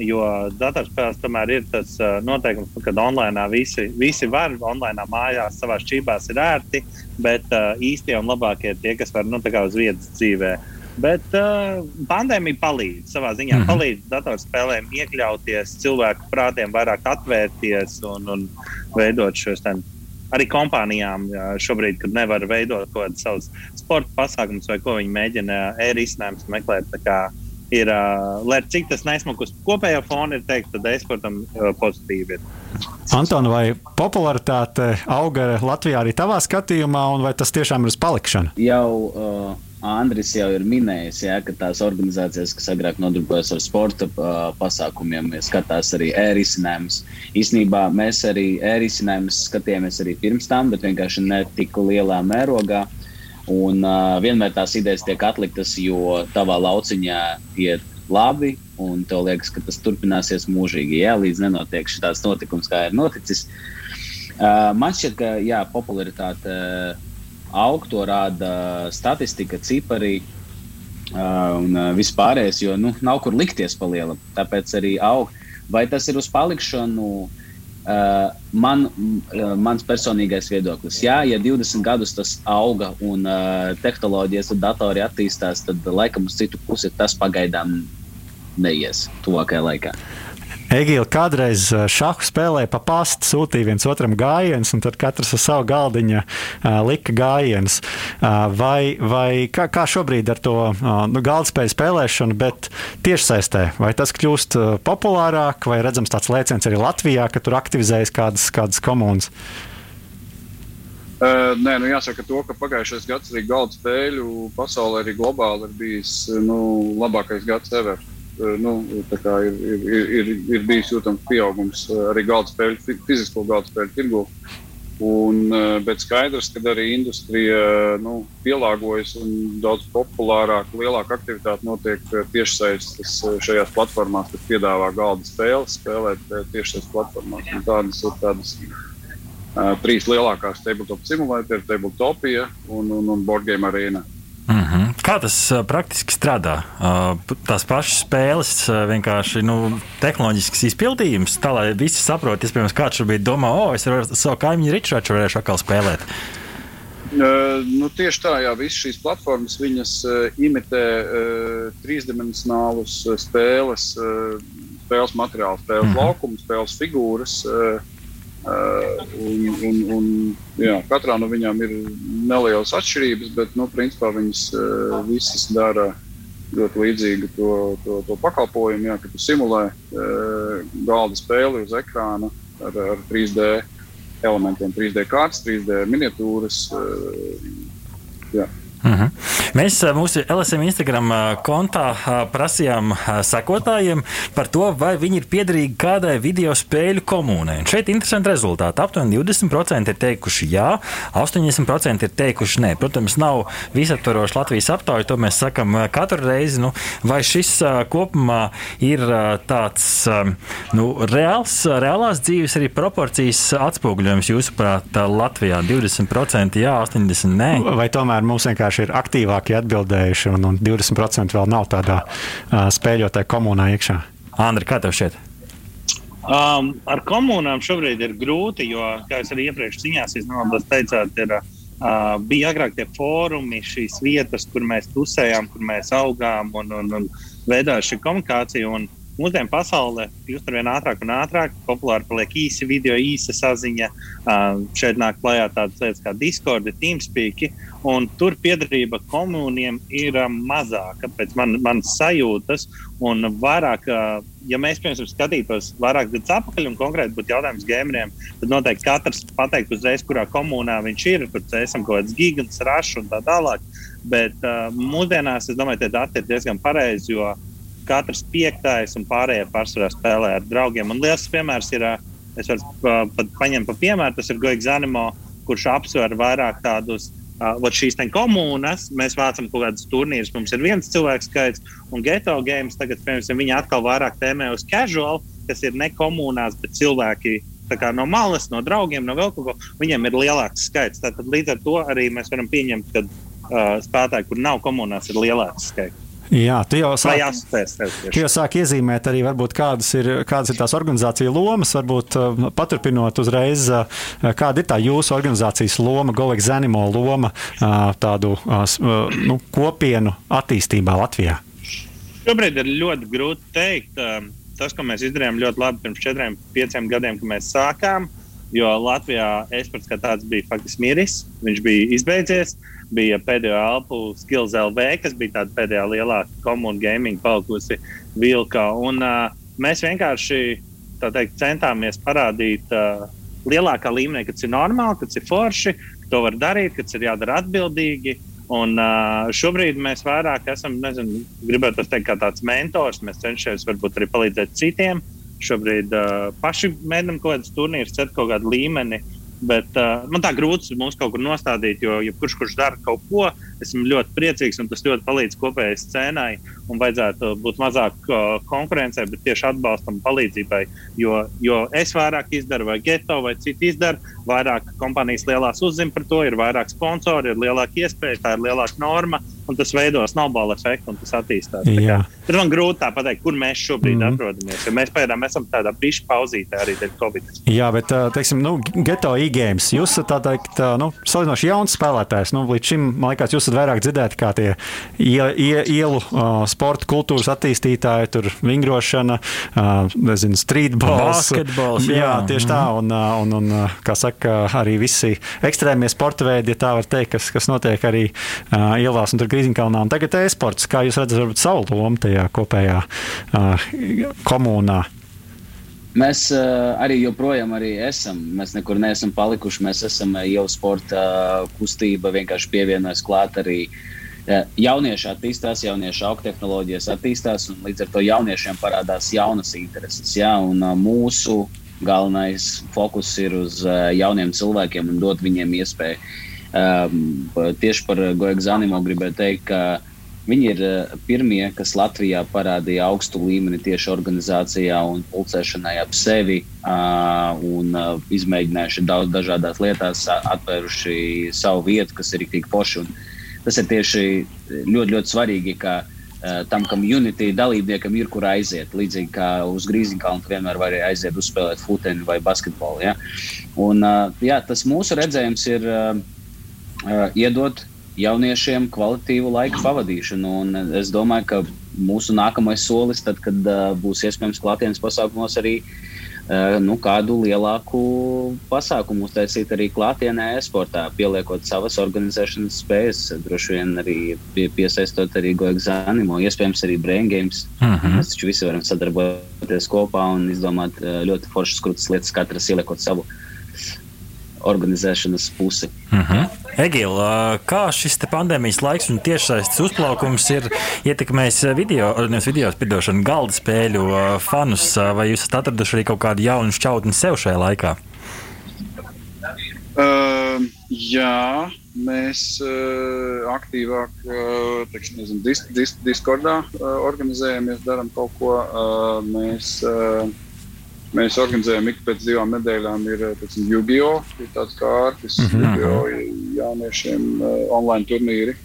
Jo datorspēles tomēr ir tas uh, noteikums, ka online visi, visi var, online mājās, savā šķībās ir ērti, bet uh, īstie un labākie ir tie, kas var nu, uz vietas dzīvēm. Bet uh, pandēmija palīdz savā ziņā, mm. -hmm. palīdz datorspēlēm iekļauties, cilvēku prātiem vairāk atvērties un, un veidot šos ten, arī kompānijām. jā, Šobrīd, kad nevar veidot kaut kādus savus sporta pasākumus vai ko viņi mēģina e-risinājumus meklēt. Ir, uh, lai cik tas nesmukus kopējo fonu ir teikt, tad e-sportam uh, pozitīvi ir. Antona, vai popularitāte auga Latvijā arī tavā skatījumā, un vai tas tiešām ir uz palikšanu? Jau uh, Andris jau ir minējis, jā, ka tās organizācijas, kas agrāk nodarbojas ar sporta uh, pasākumiem, skatās arī e-risinājumus. Īsnībā mēs arī e-risinājumus skatījāmies arī pirms tam, bet vienkārši ne tik lielā mērogā. Un uh, vienmēr tās idejas tiek atliktas, jo tavā lauciņā iet labi, un tev liekas, ka tas turpināsies mūžīgi, jā, līdz nenotiek šis notikums, kā ir noticis. Uh, man šķiet, ka jā, popularitāte uh, aug, to rāda statistika, cipari un vispārējais, jo nu, nav kur likties pa lielam. Tāpēc arī aug. Vai tas ir uz palikšanu? Man, mans personīgais viedoklis. Jā, ja 20 gadus tas auga un uh, tehnoloģijas un datori attīstās, tad laikam uz citu pusi tas pagaidām neies tuvākajā laikā. Egīla kādreiz šāhu spēlēja pa pastu, sūtīja viens otram gājienus, un tad katrs ar savu galdiņu uh, lika gājienus. Uh, vai vai kā, kā šobrīd ar to uh, nu, galdspēju spēlēšanu, bet tiešsaistē? Vai tas kļūst uh, populārāk, vai redzams tāds lēciens arī Latvijā, ka tur aktivizējas kādas, kādas komunas? Uh, nē, nu jāsaka, to, ka pagājušais gads arī galda spēļu pasaulē, arī globāli ir bijis nu, labākais gads ever. Eh, nu, ir, ir, ir, ir bijis jūtams pieaugums eh, arī galda spēļu, fizisko galda spēļu tirgu. Un, eh, bet skaidrs, ka arī industrija nu, pielāgojas un daudz populārāk, lielāka aktivitāte notiek tiešsaistes šajās platformās, kas piedāvā galda spēles, spēlēt tiešsaistes platformās. Un tādas ir tādas uh, trīs lielākās tabletop simulātori, tabletopija un, un, un board game arēna. Mm -hmm. Kā tas uh, praktiski strādā? Uh, tās pašas spēles, uh, vienkārši nu, tehnoloģisks izpildījums, tā lai visi saprotu, iespējams, kāds šobrīd domā, o, oh, es ar savu kaimiņu Ričardu varēšu atkal spēlēt. Uh, nu, tieši tā, jā, visas šīs platformas viņas, uh, imitē uh, trīsdimensionālus spēles, uh, spēles materiālus, spēles mm -hmm. laukumus, spēles figūras. Uh, Uh, un, un, un, jā, katrā no viņām ir nelielas atšķirības, bet nu, principā viņas uh, visas dara ļoti līdzīgu to, to, to pakalpojumu. Jā, kad tu simulē uh, galda spēli uz ekrāna ar, ar 3D elementiem, 3D kārtas, 3D miniatūras. Uh, jā. Mhm. -huh. Mēs mūsu LSM Instagram kontā prasījām sekotājiem par to, vai viņi ir piederīgi kādai video spēļu komunai. Un šeit ir interesanti rezultāti. Aptuveni 20% ir teikuši jā, 80% ir teikuši nē. Protams, nav visaptvaroša Latvijas aptauja, to mēs sakam katru reizi. Nu, vai šis kopumā ir tāds nu, reāls, reālās dzīves arī proporcijas atspoguļojums jūsuprāt Latvijā? 20% jā, 80% nē. Vai tomēr mums vienkārši vienkārši ir aktīvāki atbildējuši, un, un 20% vēl nav tādā uh, spēļotajā komunā iekšā. Andri, kā tev šķiet? Um, ar komunām šobrīd ir grūti, jo, kā jūs arī iepriekš ziņās teicāt, ir, uh, bija agrāk tie fórumi, šīs vietas, kur mēs tusējām, kur mēs augām un, un, un veidojām šī komunikācija. Un, Mūsdienu pasaulē kļūst ar vien ātrāk un ātrāk. Populāri paliek īsi video, īsa saziņa. Šeit nāk klajā tādas lietas kā Discord, Teamspeak. Tur piedarība komuniem ir mazāka pēc man, manas sajūtas. Un vairāk, ja mēs, piemēram, skatītos vairāk gadus atpakaļ un konkrēti būtu jautājums gameriem, tad noteikti katrs pateikt uzreiz, kurā komunā viņš ir. Tur esam kaut kāds gigants, rašs un tā tālāk. Bet uh, mūsdienās, es domāju, tie dati ir diezgan pareizi. Jo katrs piektais un pārējie pārsvarā spēlē ar draugiem. Un liels piemērs ir, es varu pat paņemt pa piemēru, tas ir Goigs Zanimo, kurš apsver vairāk tādus. Uh, šīs komunas, mēs vācam kaut kādus turnīrus, mums ir viens cilvēks skaits, un geto games tagad, piemēram, viņi atkal vairāk tēmē uz casual, kas ir ne komunās, bet cilvēki no malas, no draugiem, no vēl kaut ko. Viņiem ir lielāks skaits. Tātad līdz ar to arī mēs varam pieņemt, ka uh, spēlētāji, kur nav komunās, ir lielāks skaits. Jā, tu jau sāki, tu jau sāki iezīmēt arī, varbūt, kādas, ir, kādas ir tās organizācijas lomas. Varbūt uh, paturpinot uzreiz, uh, kāda ir tā jūsu organizācijas loma, Goleks Zanimo loma uh, tādu nu, kopienu attīstībā Latvijā? Šobrīd ir ļoti grūti pateikt. Um, tas, ko mēs izdarījām ļoti labi pirms četriem, pieciem gadiem, kad mēs sākām, jo Latvijā esports kā tāds bija faktiski miris, viņš bija izbeidzies. Uh, bija pēdējā alpu Skills LV, kas bija tāda pēdējā lielā komunāla gaming palikusi vilka. Un, uh, mēs vienkārši teikt, centāmies parādīt uh, lielākā līmenī, kas ir normāli, kas ir forši, ka to var darīt, kas ir jādara atbildīgi. Un, uh, šobrīd mēs vairāk esam, nezinu, gribētu teikt, kā tāds mentors. Mēs cenšamies varbūt arī palīdzēt citiem. Šobrīd uh, paši mēģinām kaut kādus turnīrus, cet kaut kādu līmeni. Uh, Bet uh, man tā grūti mums kaut kur nostādīt, jo jebkurš, kurš dara kaut ko, esmu ļoti priecīgs un tas ļoti palīdz kopējai scēnai. Un vajadzētu būt mazāk uh, konkurencei, bet tieši atbalstam, palīdzībai. Jo, jo es vairāk izdaru, vai geto, vai citi izdara, vairāk kompānijas lielās uzzina par to, ir vairāk sponsori, ir lielāka iespēja, tā ir lielāka norma un tas veido snowball efektu un tas attīstās. Tur man grūti pateikt, kur mēs šobrīd mm. atrodamies. Ja mēs pagaidām esam tādā bišķi pauzītē arī dēļ Covid. Jā, bet, teiksim, nu, geto e-games, jūs esat tā teikt, nu, salīdzinoši jauns spēlētājs. Nu, līdz šim, man liekas, jūs esat vairāk dzirdēti kā tie ie, ie, ielu uh, sporta kultūras attīstītāji, tur vingrošana, uh, nezinu, streetballs. Basketbols, jā. jā, tieši tā. Un, un, un, kā saka, arī visi ekstrēmie sporta veidi, ja tā var teikt, kas, kas notiek arī uh, ielās un tur Grīziņkalnā. Un tagad e-sports, kā jūs redzat, varbūt savu lomu tajā kopējā uh, komunā. Mēs uh, arī joprojām arī esam. Mēs nekur neesam palikuši. Mēs esam uh, jau sporta uh, kustība, vienkārši pievienojas klāt arī. Uh, jaunieši attīstās, jaunieši augstu tehnoloģijas attīstās, un līdz ar to jauniešiem parādās jaunas intereses. Ja? Un, uh, mūsu galvenais fokus ir uz uh, jauniem cilvēkiem un dot viņiem iespēju. Um, tieši par Goja Zanimo gribēju teikt, ka Viņi ir eh, pirmie, kas Latvijā parādīja augstu līmeni tieši organizācijā un pulcēšanai ap sevi un izmēģinājuši daudz dažādās lietās, atvēruši savu vietu, kas ir tik forši. Un tas ir tieši ļoti, ļoti svarīgi, ka tam community dalībniekam ir kur aiziet. Līdzīgi kā uz Grīziņkalnu vienmēr var aiziet uzspēlēt futeni vai basketbolu. Ja? Un, jā, tas mūsu redzējums ir iedot jauniešiem kvalitīvu laiku pavadīšanu. Un es domāju, ka mūsu nākamais solis, tad, kad uh, būs iespējams klātienes pasākumos, arī uh, nu, kādu lielāku pasākumu uztaisīt arī klātienē, esportā, pieliekot savas organizēšanas spējas, droši vien arī pie, piesaistot arī go eksāmenu, iespējams arī brain games. Uh Mhm. -huh. Mēs taču visi varam sadarboties kopā un izdomāt uh, ļoti foršas krūtis lietas, katrs ieliekot savu organizēšanas pusi. Uh -huh. Egīla, kā šis pandēmijas laiks un tiešsaistes uzplaukums ir ietekmējis video, nevis video spēļošanu, galda spēļu fanus? Vai jūs esat atraduši arī kaut kādu jaunu šķautni sev šajā laikā? Uh, jā, mēs uh, aktīvāk uh, teiksim, nezinu, dis, dis, Discordā uh, organizējamies, darām kaut ko. Uh, mēs, uh, Mēs organizējam ik pēc divām nedēļām, ir teiksim, Yu-Gi-Oh! Ir tāds kā ārpus mm -hmm. Yu-Gi-Oh! jauniešiem uh, online turnīri.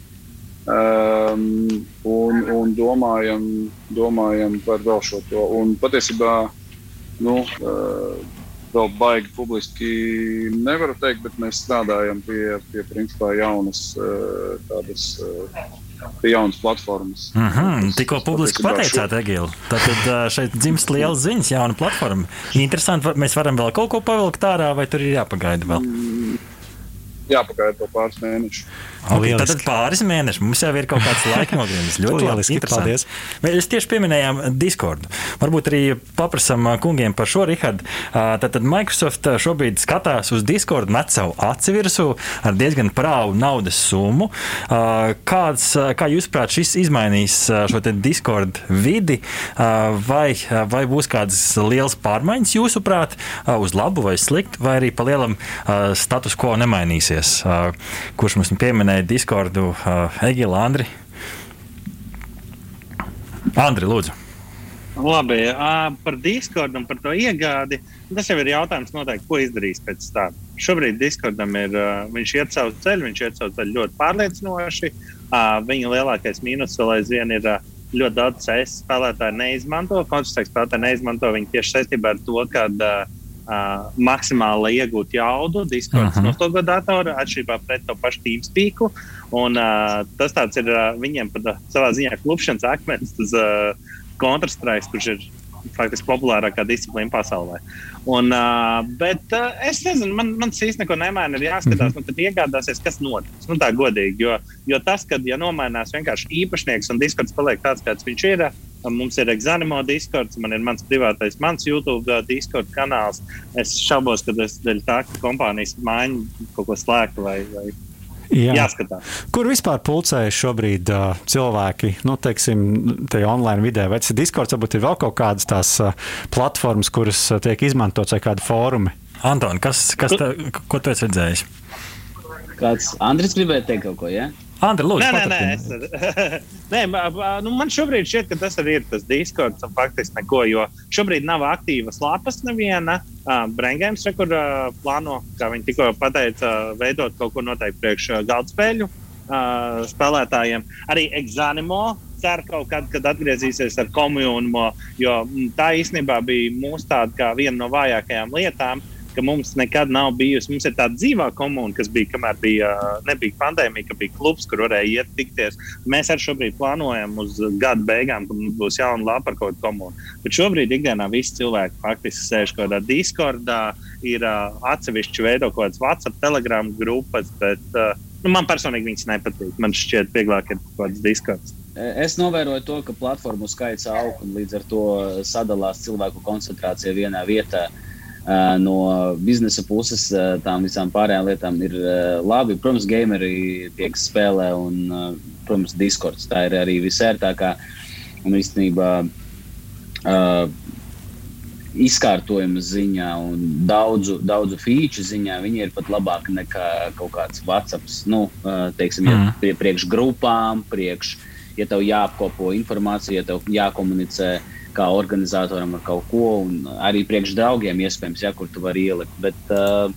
Um, un, un domājam, domājam par vēl šo to. Un patiesībā, nu, uh, vēl baigi publiski nevaru teikt, bet mēs strādājam pie, pie principā jaunas uh, tādas. Uh, pie jaunas platformas. Mm -hmm. Tikko publiski pateicāt, Egīla. Tad šeit dzimst liels ziņas, jauna platforma. Interesanti, mēs varam vēl kaut ko pavilkt ārā, vai tur ir jāpagaida vēl? Jāpagaida vēl pāris mēnešus. Okay, tad pāris mēneši mums jau ir kaut kāds laika nogriezis. *laughs* Ļoti lieliski. Paldies. Mēs tieši pieminējām Discord. Varbūt arī paprasam kungiem par šo, Rihard. Tad Microsoft šobrīd skatās uz Discord, met savu aci virsū ar diezgan prāvu naudas summu. Kāds, kā jūs prāt, šis izmainīs šo Discord vidi? Vai, vai būs kādas liels pārmaiņas jūsuprāt uz labu vai sliktu, vai arī pa lielam status quo nemainīsies? Kurš mums pieminēja? Discordu Egila Andri. Andri, lūdzu. Labi, par Discord un par to iegādi. Tas jau ir jautājums, noteikti, ko izdarīs pēc tam. Šobrīd Discordam ir, viņš iet savu ceļu, viņš iet savu ceļu ļoti pārliecinoši. Viņa lielākais mīnus vēl aizvien ir ļoti daudz CS spēlētāju neizmanto. Konstrukcijas spēlētāji neizmanto viņu tieši saistībā ar to, ka uh, Uh, maksimāli iegūt jaudu Discord uh -huh. nostogo datoru, atšķirībā pret to pašu TeamSpeak. Un, uh, tas ir uh, viņiem pat uh, savā ziņā klupšanas akmens, tas uh, Counter-Strike, kurš ir faktiski populārākā disciplīna pasaulē. Un, uh, bet uh, es nezinu, man, man īstenībā neko nemaina. Ir jāskatās, -hmm. nu, iegādāsies, kas notiks. Nu, tā godīgi, jo, jo tas, ka ja nomainās vienkārši īpašnieks un diskurss paliek tāds, kāds viņš ir. Mums ir Exanimo diskurss, man ir mans privātais, mans YouTube diskurss kanāls. Es šaubos, ka tas dēļ tā, ka kompānijas maina kaut ko slēgtu vai, vai Jā. jāskatās. Kur vispār pulcējas šobrīd uh, cilvēki, nu, teiksim, tajā online vidē? Vai tas ir Discord, varbūt ir vēl kaut kādas tās uh, platformas, kuras uh, tiek izmantotas vai kādi fórumi? Anton, kas, kas tā, ko tu esi redzējis? Kāds Andris gribēja teikt kaut ko, ja? Andri, lūdzu, nē, nē, nē, es, *laughs* nē, nu, man šobrīd šķiet, ka tas arī ir tas diskurss, un faktiski neko, jo šobrīd nav aktīvas lapas neviena. Uh, Brengēns, kur uh, plāno, kā viņi tikko pateica, veidot kaut ko noteikti priekš uh, galdspēļu uh, spēlētājiem. Arī Exanimo cer kaut kad, kad atgriezīsies ar komuniju, jo tā īstenībā bija mūsu tāda kā viena no vājākajām lietām ka mums nekad nav bijusi. Mums ir tāda dzīvā komūna, kas bija, kamēr bija, nebija pandēmija, ka bija klubs, kur varēja iet tikties. Mēs arī šobrīd plānojam uz gada beigām, ka mums būs jauna lapa ar kaut kādu komūnu. Bet šobrīd ikdienā visi cilvēki faktiski sēž kaut kādā Discordā, ir uh, atsevišķi veido kaut kādas WhatsApp, Telegram grupas, bet uh, nu, man personīgi viņas nepatīk. Man šķiet, vieglāk ir kaut kāds Discords. Es novēroju to, ka platformu skaits aug un līdz ar to sadalās cilvēku koncentrācija vienā vietā. No biznesa puses tām visām pārējām lietām ir labi. Protams, gameri tiek spēlē un, protams, Discords. Tā ir arī visērtākā un īstenībā izkārtojuma ziņā un daudzu, daudzu feature ziņā viņi ir pat labāki nekā kaut kāds WhatsApp. Nu, teiksim, mm. ja priekš grupām, priekš ja tev jāapkopo informācija, ja tev jākomunicē kā organizatoram ar kaut ko, un arī priekš draugiem iespējams, ja kur tu vari ielikt. Bet, uh,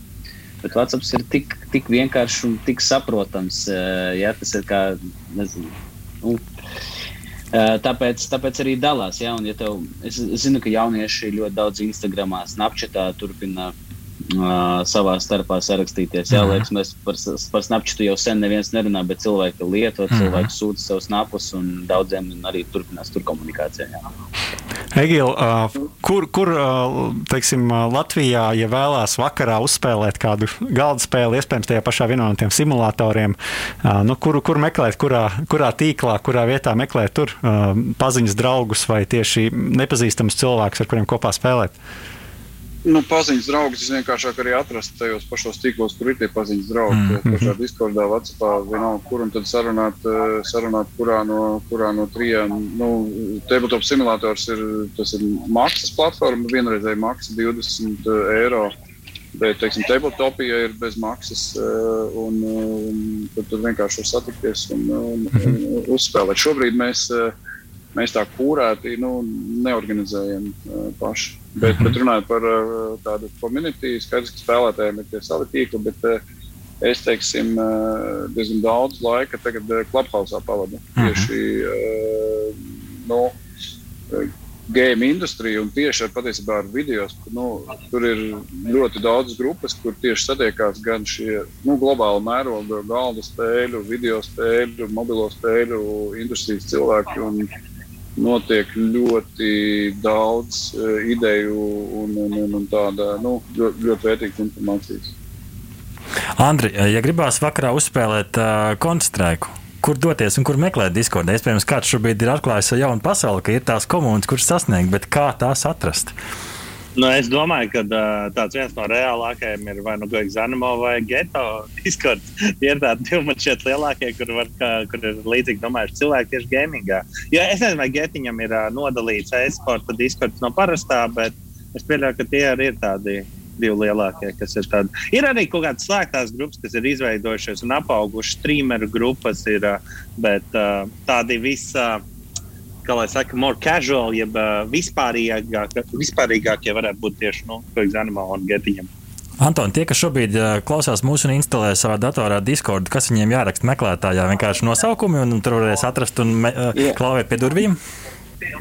bet WhatsApp ir tik, tik vienkāršs un tik saprotams. Uh, ja, tas ir kā, nezinu, nu, uh, Tāpēc, tāpēc arī dalās. Ja, ja tev, es, es zinu, ka jaunieši ļoti daudz Instagram, Snapchatā turpina uh, savā starpā sarakstīties. Jā, mm. liekas, mēs par, par Snapchatu jau sen neviens nerunā, bet cilvēki lieto, mm. cilvēki sūta savus snapus un daudziem arī turpinās tur komunikācijā. Uh, kur, kur teiksim, Latvijā, ja vēlās vakarā uzspēlēt kādu galda spēli, iespējams, tajā pašā vienā no tiem simulatoriem, nu, kur, kur meklēt, kurā, kurā tīklā, kurā vietā meklēt tur paziņas draugus vai tieši nepazīstamus cilvēkus, ar kuriem kopā spēlēt? Nu, paziņas draugus es vienkāršāk arī atrastu tajos pašos tīklos, kur ir tie paziņas draugi. Mm -hmm. Pašā Discordā, Vācijā, vienalga, kur un tad sarunāt, eh, sarunāt kurā no, kurā no trijām. Nu, Tabletop simulators ir, tas ir maksas platforma, vienreizēji maksa 20 eiro. Bet, teiksim, tabletopija ir bez maksas, eh, un, un tad, tad vienkārši var satikties un, un, un uzspēlēt. Šobrīd mēs uh, mēs tā kūrēti nu, neorganizējam uh, paši. Bet, bet runājot par uh, tādu komunitī, skaidrs, ka spēlētājiem ir tie savi tīkli, bet uh, es teiksim, uh, diezgan daudz laika tagad Clubhouse pavadu. Tieši uh, no, uh, game industrija un tieši ar, patiesībā, ar video. Nu, tur ir ļoti daudz grupas, kur tieši satiekās gan šie nu, globāli mēroga galda spēļu, video spēļu, mobilo spēļu industrijas cilvēki. Un, notiek ļoti daudz uh, ideju un, un, un, un tāda nu, ļoti, ļoti vērtīga informācijas. Andri, ja gribās vakarā uzspēlēt uh, koncentrēku, kur doties un kur meklēt Discord? Iespējams, kāds šobrīd ir atklājis jaunu pasauli, ka ir tās komunas, kuras sasniegt, bet kā tās atrast? Uh, Nu, es domāju, ka uh, tāds viens no reālākajiem ir vai nu Gigzanimo vai Geto *laughs* Discord. Tie ir tādi divi man šķiet lielākie, kur, var, kā, kur ir līdzīgi domājuši cilvēki tieši gamingā. Jo es nezinu, vai Getiņam ir uh, nodalīts e-sporta Discords no parastā, bet es pieļauju, ka tie arī ir tādi divi lielākie, kas ir tādi. Ir arī kaut kādas slēgtās grupas, kas ir izveidojušās un apaugušas streameru grupas, ir, bet uh, tādi visi kā lai saka, more casual, jeb uh, vispārīgākie, vispārīgākie varētu būt tieši nu, Animal un Getiņam. Anton, tie, kas šobrīd uh, klausās mūsu un instalē savā datorā Discord, kas viņiem jāraksta meklētājā, vienkārši nosaukumi un tur varēs atrast un me, uh, yeah. klauvēt pie durvīm.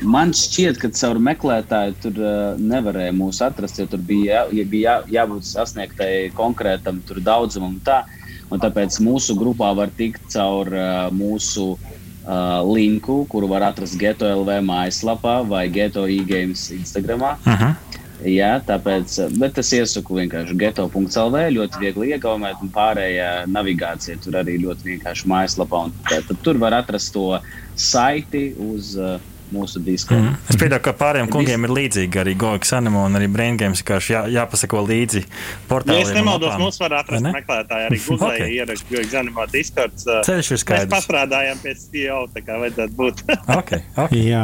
Man šķiet, ka caur meklētāju tur uh, nevarēja mūs atrast, jo tur bija, jā, bija jā, jābūt sasniegtai konkrētam daudzumam. Tā, un tāpēc mūsu grupā var tikt caur uh, mūsu uh, uh, linku, kuru var atrast Geto LV mājaslapā vai Geto e-games Instagram. Mhm. -huh. Jā, tāpēc, bet es iesaku vienkārši geto.lv, ļoti viegli iegaumēt, un pārējā navigācija tur arī ļoti vienkārši mājaslapā. Tad tur var atrast to saiti uz uh, mūsu disku. Mm. Es pieņemu, ka pārējiem kungiem ir līdzīgi arī Gogs Animo un arī Brain Games. Vienkārši jā, jāpasako līdzi portāliem. Ja es nemaldos, mums var atrast ne? meklētāji arī *laughs* Google okay. ierakst Gogs Animo Discords. Ceļš ir skaidrs. Mēs pastrādājām pie CEO, tā kā vajadzētu būt. *laughs* okay, okay. jā.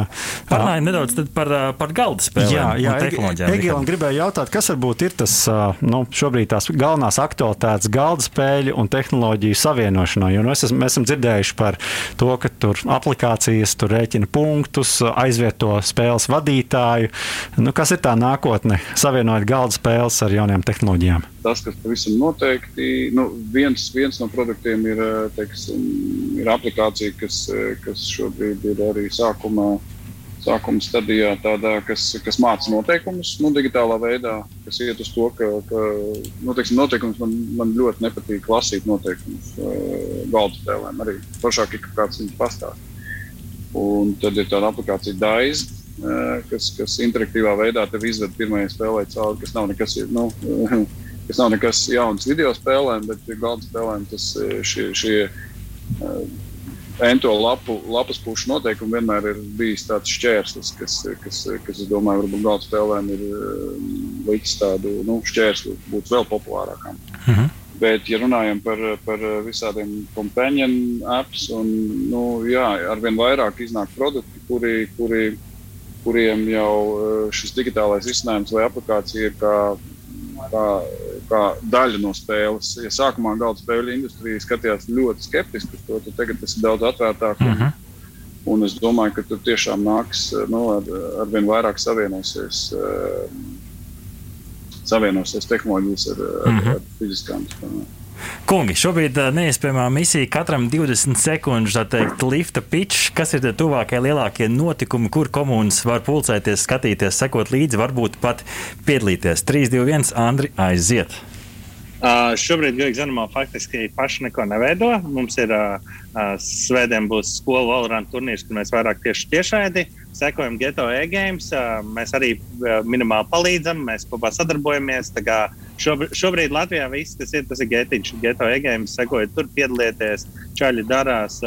Parunājam nedaudz par, par galda spēlēm jā, jā, tehnoloģijām. Egilam gribēja jautāt, kas varbūt ir tas nu, šobrīd tās galvenās aktualitātes galda spēļu un tehnoloģiju savienošanā. Jo nu, es, mēs esam dzirdējuši par to, ka tur aplikācijas tur rēķina punktus, aizvieto spēles vadītāju. Nu, kas ir tā nākotne, savienojot galda spēles ar jaunām tehnoloģijām? Tas, kas pavisam noteikti, nu, viens, viens no produktiem ir, teiksim, ir aplikācija, kas, kas šobrīd ir arī sākumā. sākuma stadijā, tādā, kas, kas māca noteikumus nu, digitālā veidā, kas iet uz to, ka, ka nu, teiksim, noteikums man, man ļoti nepatīk lasīt noteikumus uh, galda spēlēm. Arī foršāk, ka kāds viņus pastāsta. Un tad ir tāda aplikācija Daiz, kas, kas interaktīvā veidā tev izved pirmajai spēlē cauri, kas nav nekas, nu, *laughs* kas nav nekas jauns video spēlēm, bet galda spēlēm tas šie. šie ento lapu, lapas pušu noteikumi vienmēr ir bijis tāds šķērslis, kas, kas, kas es domāju, varbūt galda spēlēm ir licis tādu nu, šķērsli būt vēl populārākām. -huh. Bet, ja runājam par, par visādiem companion apps, un nu, jā, arvien vairāk iznāk produkti, kuri, kuri, kuriem jau uh, šis digitālais risinājums vai aplikācija ir kā, kā kā daļa no spēles. Ja sākumā galda spēļu industrija skatījās ļoti skeptiski uz to, tad tagad tas ir daudz atvērtāk. Un, uh mhm. -huh. un es domāju, ka tur tiešām nāks nu, ar, ar vien vairāk savienosies, uh, savienosies tehnoloģijas ar, ar, uh -huh. ar fiziskām spēlēm. Kungi, šobrīd neiespējamā misija katram 20 sekundžu teikt, lifta pitch. Kas ir tie tuvākie lielākie notikumi, kur komunas var pulcēties, skatīties, sekot līdzi, varbūt pat piedalīties? 3, 2, 1, Andri, aiziet! Uh, šobrīd Gigants Zanomā faktiski paši neko neveido. Mums ir uh, uh, svētdien būs skolu valorāna turnīrs, kur mēs vairāk tieši tiešraidi sekojam Geto e-games. Uh, mēs arī uh, minimāli palīdzam, mēs kopā sadarbojamies. Šobrīd, šobrīd Latvijā viss tas ir, tas ir getiņš, geto e-games, sekojiet tur, piedalieties, čaļi darās.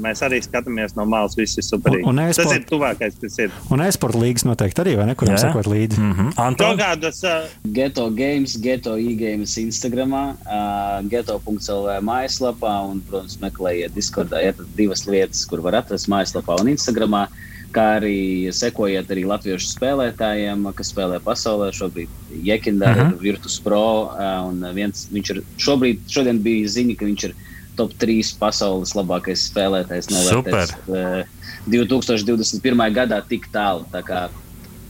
Mēs arī skatāmies no malas, viss ir superīgi. Un, un tas ir tuvākais, kas ir. Un e-sporta līgas noteikti arī, vai ne, kurām sekot līdzi? Mm -hmm. Anton? Kādas, uh... Geto games, geto e-games Instagramā, uh, geto.lv mājaslapā un, protams, meklējiet Discordā. Ir divas lietas, kur var atrast mājaslapā un Instagramā kā arī sekojiet arī latviešu spēlētājiem, kas spēlē pasaulē. Šobrīd Jekindā uh -huh. ir Virtus Pro, un viens, viņš ir šobrīd, šodien bija ziņa, ka viņš ir top 3 pasaules labākais spēlētājs. Novērtēs, uh, 2021. gadā tik tālu. Tā kā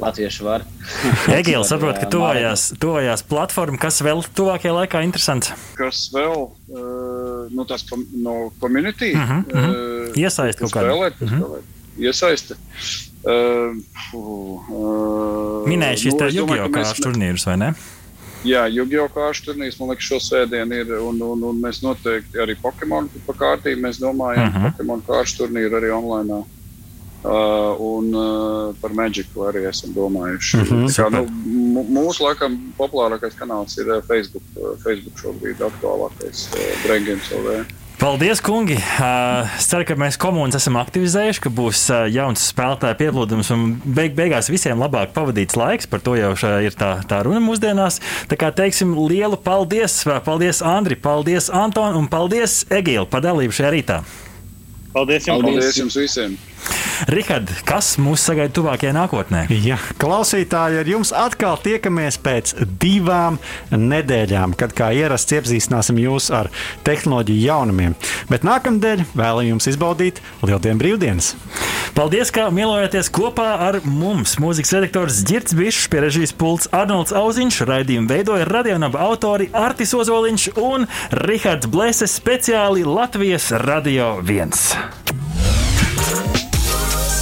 Latvieši var. *laughs* Egīls saprot, ka tuvojās, tuvojās platforma, kas vēl tuvākajā laikā interesants. Kas vēl uh, nu, tas, no community? Uh -huh, uh -huh. Uh, Iesaist kaut kādā veidā. Uh -huh iesaiste. Uh, uh, Minēju šīs nu, Jugio kārtas turnīrus, vai ne? Jā, Jugio kārtas turnīrs, man liekas, šo svētdienu ir. Un, un, un mēs noteikti arī Pokemon pa kārtību mēs domājam. Uh mhm. -huh. Pokemon kārtas turnīru arī online. Uh, un uh, par Magicu arī esam domājuši. Mhm, -huh, kā, nu, mūsu laikam populārākais kanāls ir uh, Facebook. Uh, Facebook šobrīd aktuālākais uh, Brīsīs LV. Paldies, kungi! Es ceru, ka mēs komunas esam aktivizējuši, ka būs jauns spēlētāju pieplūdums un beig beigās visiem labāk pavadīts laiks. Par to jau ir tā, tā runa mūsdienās. Tā kā teiksim lielu paldies! Paldies, Andri! Paldies, Anton! Un paldies, Egīla, par dalību šajā rītā! Paldies jums, paldies jums visiem! Rihard, kas mūs sagaida tuvākajā nākotnē? Ja, klausītāji, ar jums atkal tiekamies pēc divām nedēļām, kad kā ierasts iepazīstināsim jūs ar tehnoloģiju jaunumiem. Bet nākamnedēļ vēlam jums izbaudīt Lieldienu brīvdienas. Paldies, ka mīlējāties kopā ar mums. Mūzikas redaktors Girts Bišs, pie režijas pults Arnolds Auziņš, raidījumu veidoja radionaba autori Artis Ozoliņš un Rihards Blēses speciāli Latvijas Radio 1.